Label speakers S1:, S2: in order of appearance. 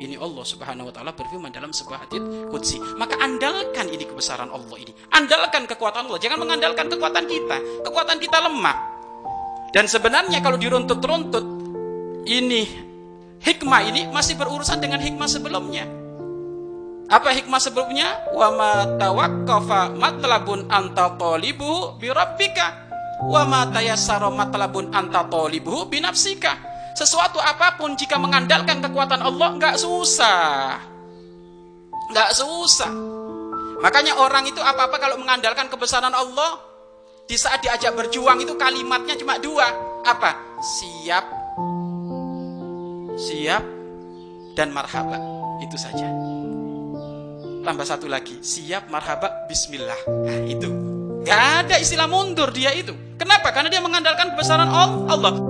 S1: Ini Allah Subhanahu wa taala berfirman dalam sebuah hadis qudsi. Maka andalkan ini kebesaran Allah ini. Andalkan kekuatan Allah, jangan mengandalkan kekuatan kita. Kekuatan kita lemah. Dan sebenarnya kalau diruntut-runtut ini hikmah ini masih berurusan dengan hikmah sebelumnya. Apa hikmah sebelumnya? Wa ma tawaqqafa matlabun anta talibu bi rabbika wa ma tayassara matlabun anta talibu bi nafsika. Sesuatu apa pun jika mengandalkan kekuatan Allah nggak susah. Nggak susah. Makanya orang itu apa-apa kalau mengandalkan kebesaran Allah, di saat diajak berjuang itu kalimatnya cuma dua. Apa? Siap. Siap dan marhaba. Itu saja. Tambah satu lagi, siap marhaba bismillah. Nah, itu. Gak ada istilah mundur dia itu. Kenapa? Karena dia mengandalkan kebesaran Allah.